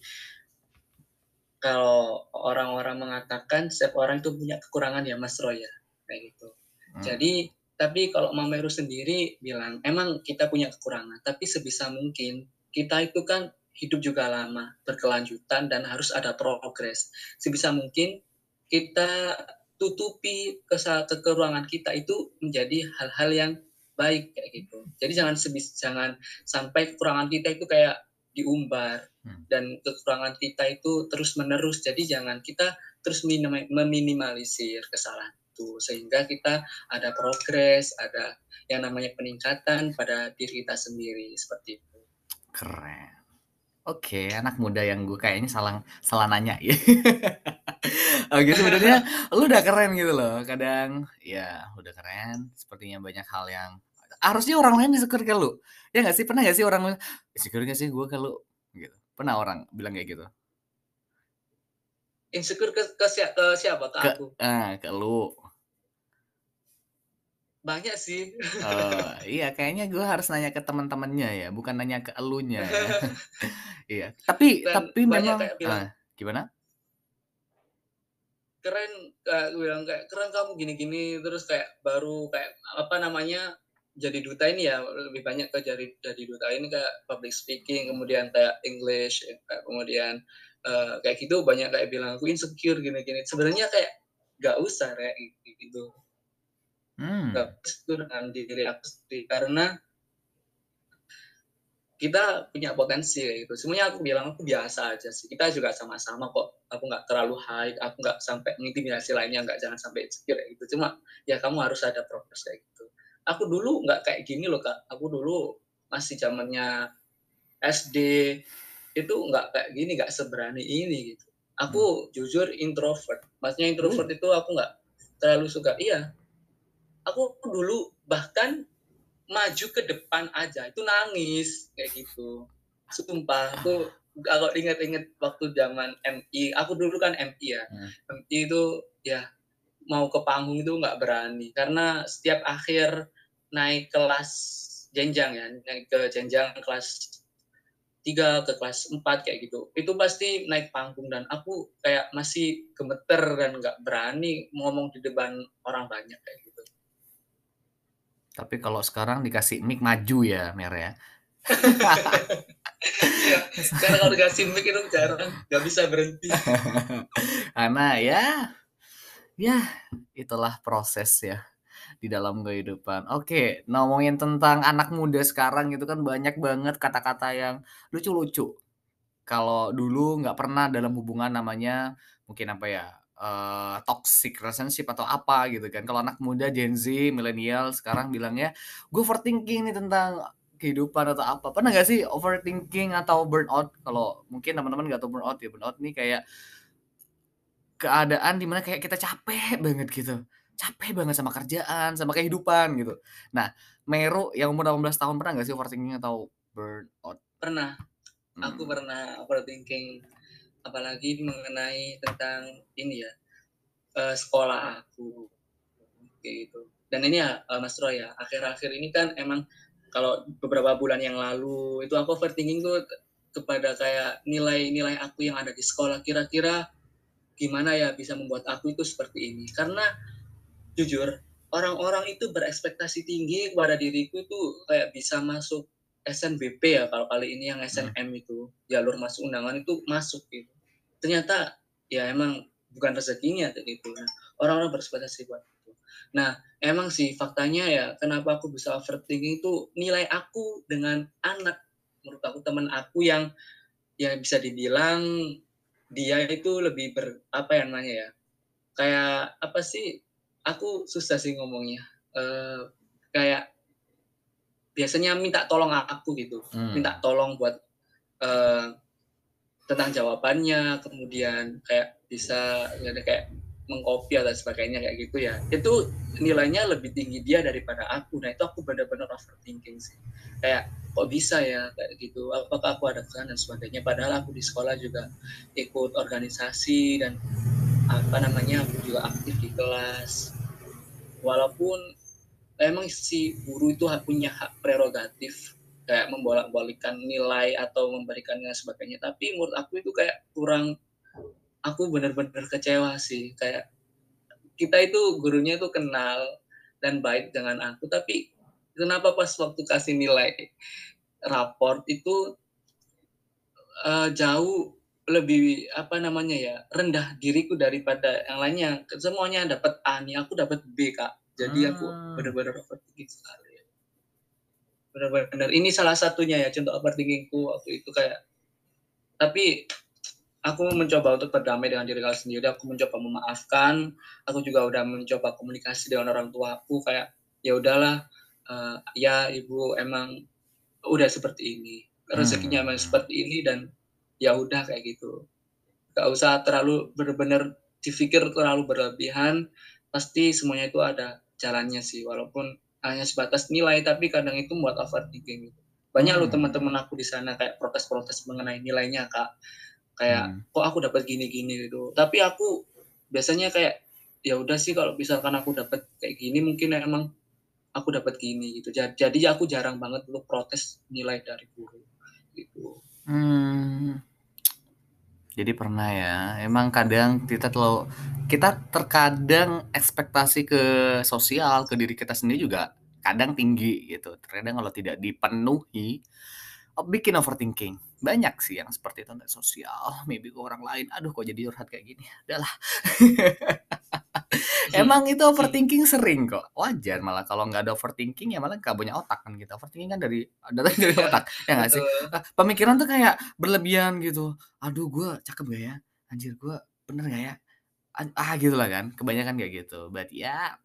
kalau orang-orang mengatakan setiap orang itu punya kekurangan ya Mas Roy ya kayak gitu. Hmm. jadi tapi kalau Mameru sendiri bilang emang kita punya kekurangan tapi sebisa mungkin kita itu kan hidup juga lama, berkelanjutan dan harus ada progres. Sebisa mungkin kita tutupi kekurangan kita itu menjadi hal-hal yang baik kayak gitu. Jadi jangan sebis jangan sampai kekurangan kita itu kayak diumbar hmm. dan kekurangan kita itu terus menerus. Jadi jangan kita terus meminimalisir kesalahan itu sehingga kita ada progres, ada yang namanya peningkatan pada diri kita sendiri seperti itu. Keren. Oke, anak muda yang gue kayaknya salah salah nanya ya. Oke, sebenarnya lu udah keren gitu loh. Kadang ya udah keren, sepertinya banyak hal yang harusnya orang lain insecure ke lu. Ya nggak sih? Pernah nggak sih orang insecure gak sih gue ke lu? Gitu. Pernah orang bilang kayak gitu? Insecure ke, ke, ke siapa? Ke, ke aku? Ah, ke lu. Banyak sih. Oh, iya kayaknya gue harus nanya ke teman-temannya ya, bukan nanya ke elunya ya. Iya, tapi Dan tapi memang bilang, ah, gimana? Keren kayak gue bilang kayak keren kamu gini-gini terus kayak baru kayak apa namanya jadi duta ini ya lebih banyak ke jadi jadi duta ini kayak public speaking kemudian kayak English kayak kemudian uh, kayak gitu banyak kayak bilang aku insecure gini-gini sebenarnya kayak gak usah kayak gitu hmm. itu dengan diri aku sendiri karena kita punya potensi gitu. Semuanya aku bilang aku biasa aja sih. Kita juga sama-sama kok. Aku nggak terlalu high, aku nggak sampai mengintimidasi lainnya, nggak jangan sampai insecure gitu. Cuma ya kamu harus ada progres kayak gitu. Aku dulu nggak kayak gini loh kak. Aku dulu masih zamannya SD itu nggak kayak gini, nggak seberani ini gitu. Aku hmm. jujur introvert. Maksudnya introvert hmm. itu aku nggak terlalu suka. Iya, aku dulu bahkan maju ke depan aja. Itu nangis kayak gitu. Sumpah aku kalau inget-inget waktu zaman MI aku dulu kan MI ya. Hmm. MI itu ya mau ke panggung itu nggak berani. Karena setiap akhir naik kelas jenjang ya naik ke jenjang kelas tiga ke kelas 4 kayak gitu. Itu pasti naik panggung dan aku kayak masih gemeter dan nggak berani ngomong di depan orang banyak kayak gitu tapi kalau sekarang dikasih mic maju ya, Mer ya. ya, karena kalau dikasih mic itu jarang, nggak bisa berhenti. Karena ya, ya itulah proses ya di dalam kehidupan. Oke, ngomongin tentang anak muda sekarang itu kan banyak banget kata-kata yang lucu-lucu. Kalau dulu nggak pernah dalam hubungan namanya mungkin apa ya uh, toxic relationship atau apa gitu kan. Kalau anak muda Gen Z, milenial sekarang bilangnya gue overthinking nih tentang kehidupan atau apa. Pernah gak sih overthinking atau burnout? Kalau mungkin teman-teman gak tahu burnout ya, burnout nih kayak keadaan di mana kayak kita capek banget gitu. Capek banget sama kerjaan, sama kehidupan gitu. Nah, Meru yang umur 18 tahun pernah gak sih overthinking atau burnout? Pernah. Hmm. Aku pernah overthinking apalagi mengenai tentang ini ya uh, sekolah aku. Gitu. Dan ini ya uh, Mas Roy ya akhir-akhir ini kan emang kalau beberapa bulan yang lalu itu aku overthinking tuh kepada kayak nilai-nilai aku yang ada di sekolah. Kira-kira gimana ya bisa membuat aku itu seperti ini? Karena jujur orang-orang itu berekspektasi tinggi kepada diriku itu kayak bisa masuk SNBP ya kalau kali ini yang SNM hmm. itu jalur masuk undangan itu masuk gitu. Ternyata ya emang bukan rezekinya gitu. Nah, orang-orang berspektasi buat itu. Nah emang sih faktanya ya kenapa aku bisa overthinking itu nilai aku dengan anak. Menurut aku teman aku yang ya bisa dibilang dia itu lebih ber apa yang namanya ya kayak apa sih aku susah sih ngomongnya. Uh, kayak biasanya minta tolong aku gitu. Hmm. minta tolong buat uh, tentang jawabannya kemudian kayak bisa ya, kayak mengkopi atau sebagainya kayak gitu ya. Itu nilainya lebih tinggi dia daripada aku. Nah itu aku benar-benar overthinking sih. Kayak kok bisa ya kayak gitu. Apakah aku ada kesalahan dan sebagainya? Padahal aku di sekolah juga ikut organisasi dan apa namanya aku juga aktif di kelas. Walaupun emang si guru itu punya hak prerogatif kayak membolak-balikan nilai atau memberikannya sebagainya. Tapi menurut aku itu kayak kurang aku benar-benar kecewa sih. Kayak kita itu gurunya itu kenal dan baik dengan aku tapi kenapa pas waktu kasih nilai raport itu uh, jauh lebih apa namanya ya rendah diriku daripada yang lainnya. Semuanya dapat A nih aku dapat B kak jadi aku ah. benar-benar overthinking sekali. Benar-benar ini salah satunya ya contoh overthinkingku waktu itu kayak tapi aku mencoba untuk berdamai dengan diri aku sendiri. Aku mencoba memaafkan. Aku juga udah mencoba komunikasi dengan orang tua aku kayak ya udahlah uh, ya ibu emang udah seperti ini. Rezekinya hmm. emang seperti ini dan ya udah kayak gitu. Gak usah terlalu benar-benar dipikir terlalu berlebihan. Pasti semuanya itu ada jalannya sih walaupun hanya sebatas nilai tapi kadang itu buat overthinking gitu banyak hmm. lo teman-teman aku di sana kayak protes-protes mengenai nilainya kak kayak hmm. kok aku dapat gini-gini gitu tapi aku biasanya kayak ya udah sih kalau misalkan aku dapat kayak gini mungkin emang aku dapat gini gitu jadi, aku jarang banget untuk protes nilai dari guru gitu hmm. Jadi pernah ya. Emang kadang kita terlalu kita terkadang ekspektasi ke sosial ke diri kita sendiri juga kadang tinggi gitu. Terkadang kalau tidak dipenuhi bikin overthinking. Banyak sih yang seperti itu sosial maybe ke orang lain. Aduh kok jadi curhat kayak gini? Udahlah emang itu overthinking sering kok? Wajar malah kalau nggak ada overthinking ya malah nggak punya otak kan gitu overthinking kan dari datang dari otak ya nggak sih? Nah, pemikiran tuh kayak berlebihan gitu. Aduh gue cakep gak ya? Anjir gue bener gak ya? Ah gitu lah kan. Kebanyakan kayak gitu. Berarti ya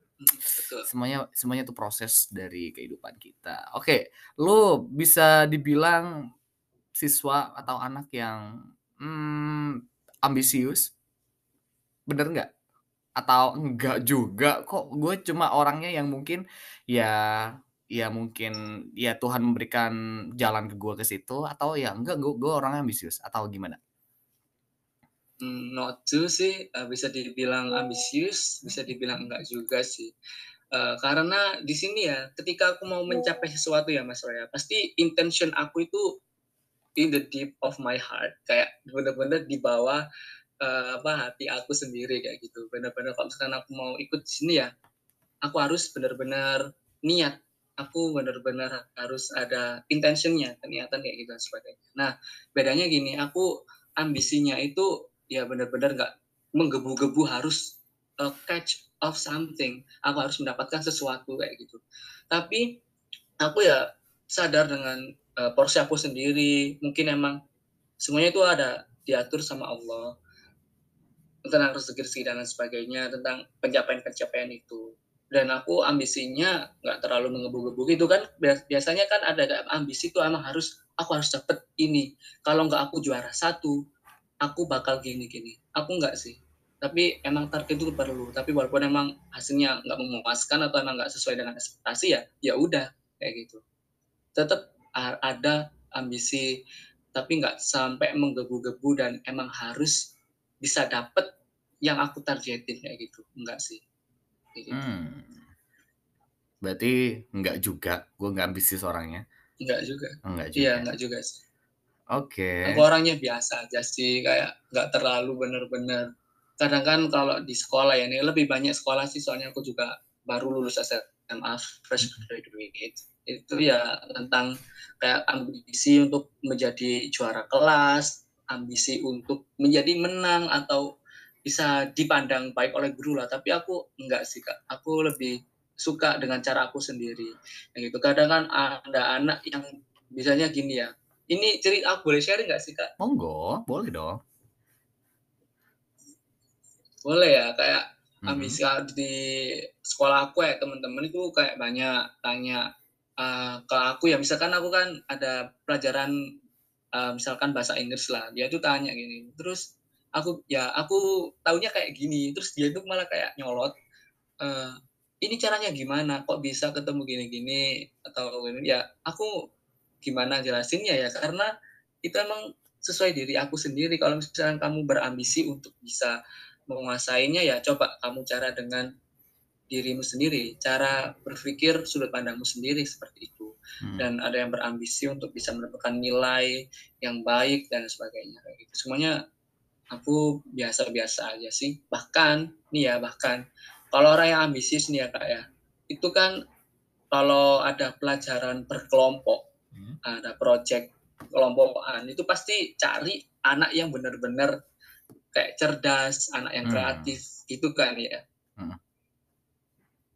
semuanya semuanya itu proses dari kehidupan kita. Oke lu bisa dibilang siswa atau anak yang hmm, ambisius? Bener nggak? Atau enggak juga? Kok gue cuma orangnya yang mungkin ya ya mungkin ya Tuhan memberikan jalan ke gue ke situ atau ya enggak gue gue orangnya ambisius atau gimana? Hmm, not to sih. Uh, bisa dibilang ambisius bisa dibilang enggak juga sih. Uh, karena di sini ya ketika aku mau mencapai sesuatu ya Mas Roya pasti intention aku itu in the deep of my heart. Kayak bener-bener di bawah uh, apa hati aku sendiri kayak gitu. Bener-bener kalau misalkan aku mau ikut di sini ya aku harus bener-bener niat. Aku bener-bener harus ada intentionnya niatan kayak gitu sebagainya. Nah bedanya gini aku ambisinya itu ya bener-bener nggak menggebu-gebu harus uh, catch of something. Aku harus mendapatkan sesuatu kayak gitu. Tapi aku ya sadar dengan uh, porsi aku sendiri. Mungkin emang semuanya itu ada diatur sama Allah. Tentang rezeki-rezeki dan lain sebagainya tentang pencapaian-pencapaian itu. Dan aku ambisinya nggak terlalu menggebu-gebu gitu kan. Biasanya kan ada ambisi itu emang harus aku harus dapet ini. Kalau nggak aku juara satu aku bakal gini-gini. Aku nggak sih. Tapi emang target itu perlu. Tapi walaupun emang hasilnya nggak memuaskan atau emang nggak sesuai dengan ekspektasi ya ya udah kayak gitu. Tetap ada ambisi tapi nggak sampai menggebu-gebu dan emang harus bisa dapet yang aku targetin kayak gitu. Enggak sih. Gitu. hmm. berarti enggak juga. Gue nggak ambisius orangnya. Enggak juga. Enggak juga. iya enggak juga sih oke aku orangnya biasa aja sih kayak nggak terlalu bener-bener kadang kan kalau di sekolah ya ini lebih banyak sekolah sih soalnya aku juga baru lulus SMA fresh graduate itu ya tentang kayak ambisi untuk menjadi juara kelas, ambisi untuk menjadi menang atau bisa dipandang baik oleh guru lah. Tapi aku enggak sih kak, aku lebih suka dengan cara aku sendiri. Yang gitu kadang kan ada anak yang bisanya gini ya. Ini cerita aku boleh sharing nggak sih kak? Monggo, boleh dong. Boleh ya, kayak mm -hmm. ambisi di sekolah aku ya teman-teman itu kayak banyak tanya uh, ke aku ya misalkan aku kan ada pelajaran uh, misalkan bahasa Inggris lah dia tuh tanya gini terus aku ya aku taunya kayak gini terus dia itu malah kayak nyolot uh, ini caranya gimana kok bisa ketemu gini-gini atau gini ya aku gimana jelasinnya ya karena itu emang sesuai diri aku sendiri. Kalau misalnya kamu berambisi untuk bisa menguasainya ya coba kamu cara dengan dirimu sendiri cara berpikir sudut pandangmu sendiri seperti itu. Hmm. dan ada yang berambisi untuk bisa mendapatkan nilai yang baik dan sebagainya. Kayak gitu. Semuanya aku biasa-biasa aja sih. Bahkan nih ya bahkan kalau orang yang ambisius nih ya kak ya. Itu kan kalau ada pelajaran berkelompok hmm. ada project kelompokan itu pasti cari anak yang benar-benar kayak cerdas anak yang hmm. kreatif hmm. itu kan ya hmm.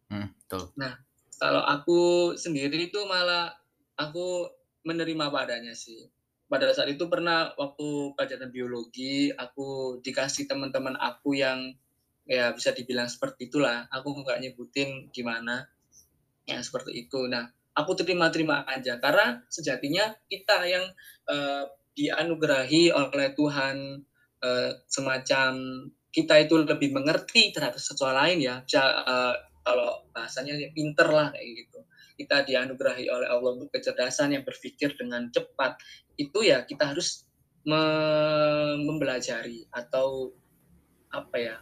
Hmm, betul. nah kalau aku sendiri itu malah aku menerima padanya sih pada saat itu pernah waktu pelajaran biologi aku dikasih teman-teman aku yang ya bisa dibilang seperti itulah aku nggak nyebutin gimana yang seperti itu nah aku terima-terima aja. Karena sejatinya kita yang uh, dianugerahi oleh Tuhan uh, semacam kita itu lebih mengerti terhadap sesuatu lain ya. Bisa, uh, kalau bahasanya ya pinter lah kayak gitu. Kita dianugerahi oleh Allah untuk kecerdasan yang berpikir dengan cepat. Itu ya kita harus me mempelajari atau apa ya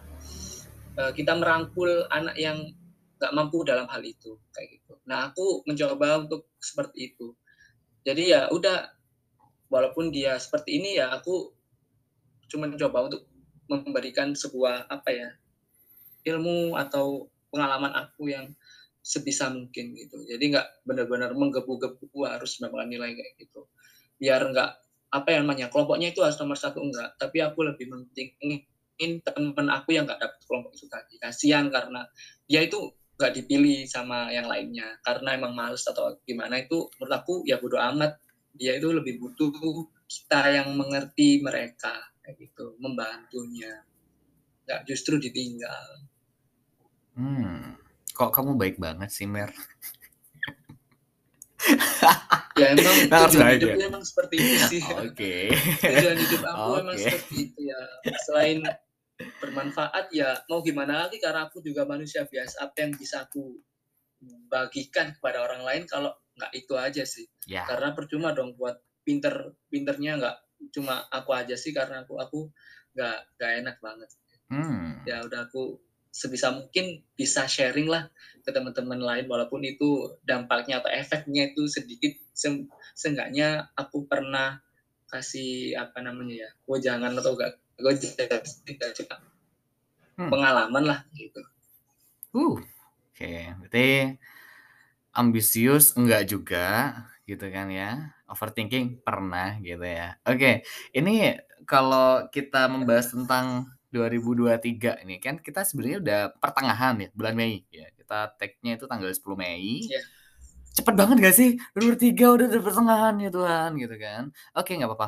e, kita merangkul anak yang nggak mampu dalam hal itu kayak gitu. Nah aku mencoba untuk seperti itu. Jadi ya udah walaupun dia seperti ini ya aku cuma mencoba untuk memberikan sebuah apa ya ilmu atau pengalaman aku yang sebisa mungkin gitu. Jadi nggak benar-benar menggebu-gebu harus mendapatkan nilai kayak gitu. Biar nggak apa yang namanya kelompoknya itu harus nomor satu enggak. Tapi aku lebih pentingin teman aku yang nggak dapat kelompok itu tadi. Kasihan karena dia itu nggak dipilih sama yang lainnya karena emang males atau gimana itu menurut aku ya bodo amat. Dia itu lebih butuh kita yang mengerti mereka kayak gitu, membantunya. Nggak justru ditinggal. Hmm. Kok kamu baik banget sih, Mer? ya emang nah, tujuan hidupnya emang seperti itu sih. Oke. Okay. tujuan hidup aku okay. emang seperti itu ya. Selain bermanfaat ya mau gimana lagi karena aku juga manusia biasa apa yang bisa aku bagikan kepada orang lain kalau nggak itu aja sih. Yeah. Karena percuma dong buat pinter pinternya nggak cuma aku aja sih karena aku aku nggak nggak enak banget. Hmm. Ya udah aku sebisa mungkin bisa sharing lah ke teman-teman lain walaupun itu dampaknya atau efeknya itu sedikit se seenggaknya aku pernah kasih apa namanya ya jangan atau gak gue tidak hmm. pengalaman lah gitu uh oke okay. berarti ambisius enggak juga gitu kan ya overthinking pernah gitu ya oke okay. ini kalau kita membahas tentang 2023 ini kan kita sebenarnya udah pertengahan ya bulan Mei ya kita tag-nya itu tanggal 10 Mei yeah. cepet banget gak sih 2023 udah di pertengahan ya Tuhan gitu kan oke nggak apa-apa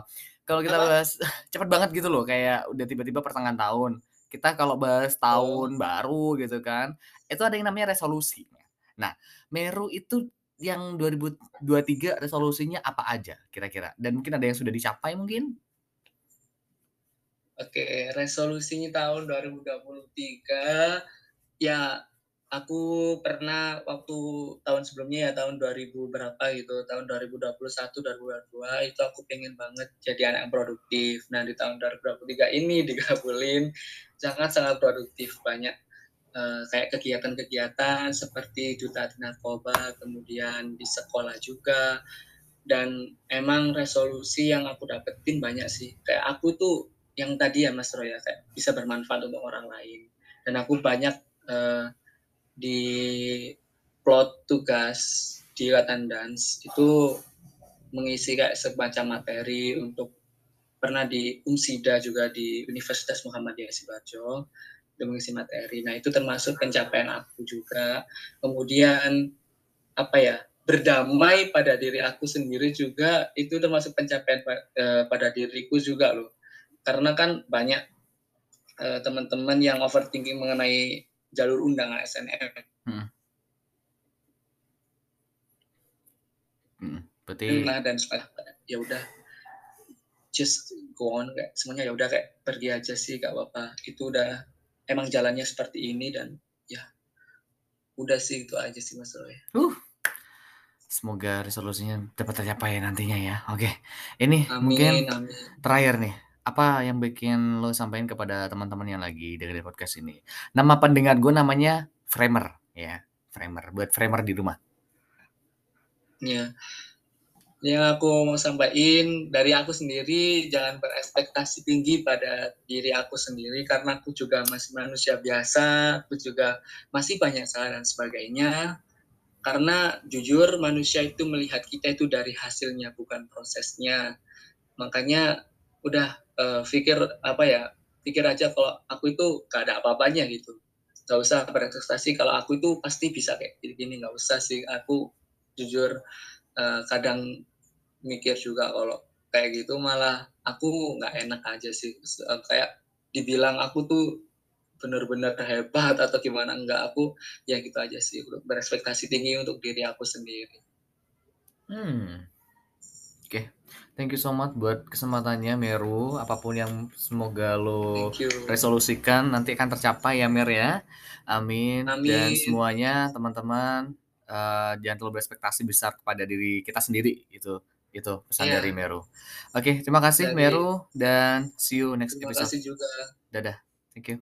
kalau kita bahas cepet banget gitu loh kayak udah tiba-tiba pertengahan tahun. Kita kalau bahas tahun oh. baru gitu kan itu ada yang namanya resolusi nah Meru itu yang 2023 resolusinya apa aja kira-kira? Dan mungkin ada yang sudah dicapai mungkin? Oke, resolusinya tahun 2023 ya aku pernah waktu tahun sebelumnya ya tahun 2000 berapa gitu, tahun 2021 2022 itu aku pengen banget jadi anak yang produktif. Nah, di tahun 2023 ini digabulin sangat sangat produktif banyak uh, kayak kegiatan-kegiatan seperti duta narkoba, kemudian di sekolah juga dan emang resolusi yang aku dapetin banyak sih. Kayak aku tuh yang tadi ya Mas Roy ya kayak bisa bermanfaat untuk orang lain dan aku banyak uh, di plot tugas di Latan Dance itu mengisi kayak semacam materi untuk pernah di Umsida juga di Universitas Muhammadiyah untuk mengisi materi. Nah itu termasuk pencapaian aku juga. Kemudian apa ya berdamai pada diri aku sendiri juga itu termasuk pencapaian uh, pada diriku juga loh karena kan banyak uh, teman-teman yang overthinking mengenai jalur undangan SNM. Hmm. Hmm, berarti nah, dan ya udah just go on kayak semuanya ya udah kayak pergi aja sih gak apa-apa itu udah emang jalannya seperti ini dan ya udah sih itu aja sih mas Roy. Uh, semoga resolusinya dapat tercapai nantinya ya. Oke, ini Amin, mungkin amin. terakhir nih, apa yang bikin lo sampaikan kepada teman-teman yang lagi dengerin podcast ini? Nama pendengar gue namanya Framer ya, Framer. Buat Framer di rumah. Ya, yang aku mau sampaikan dari aku sendiri jangan berekspektasi tinggi pada diri aku sendiri karena aku juga masih manusia biasa, aku juga masih banyak salah dan sebagainya. Karena jujur manusia itu melihat kita itu dari hasilnya bukan prosesnya. Makanya udah uh, apa ya, pikir aja kalau aku itu gak ada apa-apanya gitu. Gak usah berekspektasi kalau aku itu pasti bisa kayak gini-gini, gak usah sih. Aku jujur uh, kadang mikir juga kalau kayak gitu malah aku nggak enak aja sih uh, kayak dibilang aku tuh benar-benar hebat atau gimana enggak aku ya gitu aja sih berekspektasi tinggi untuk diri aku sendiri. Hmm. Thank you so much buat kesempatannya Meru. Apa pun yang semoga lo resolusikan nanti akan tercapai ya Mer ya. Amin. Amin. Dan semuanya teman-teman uh, jangan terlalu berekspektasi besar kepada diri kita sendiri itu itu pesan yeah. dari Meru. Oke, okay, terima kasih dari, Meru dan see you next terima episode. Terima kasih juga. Dadah. Thank you.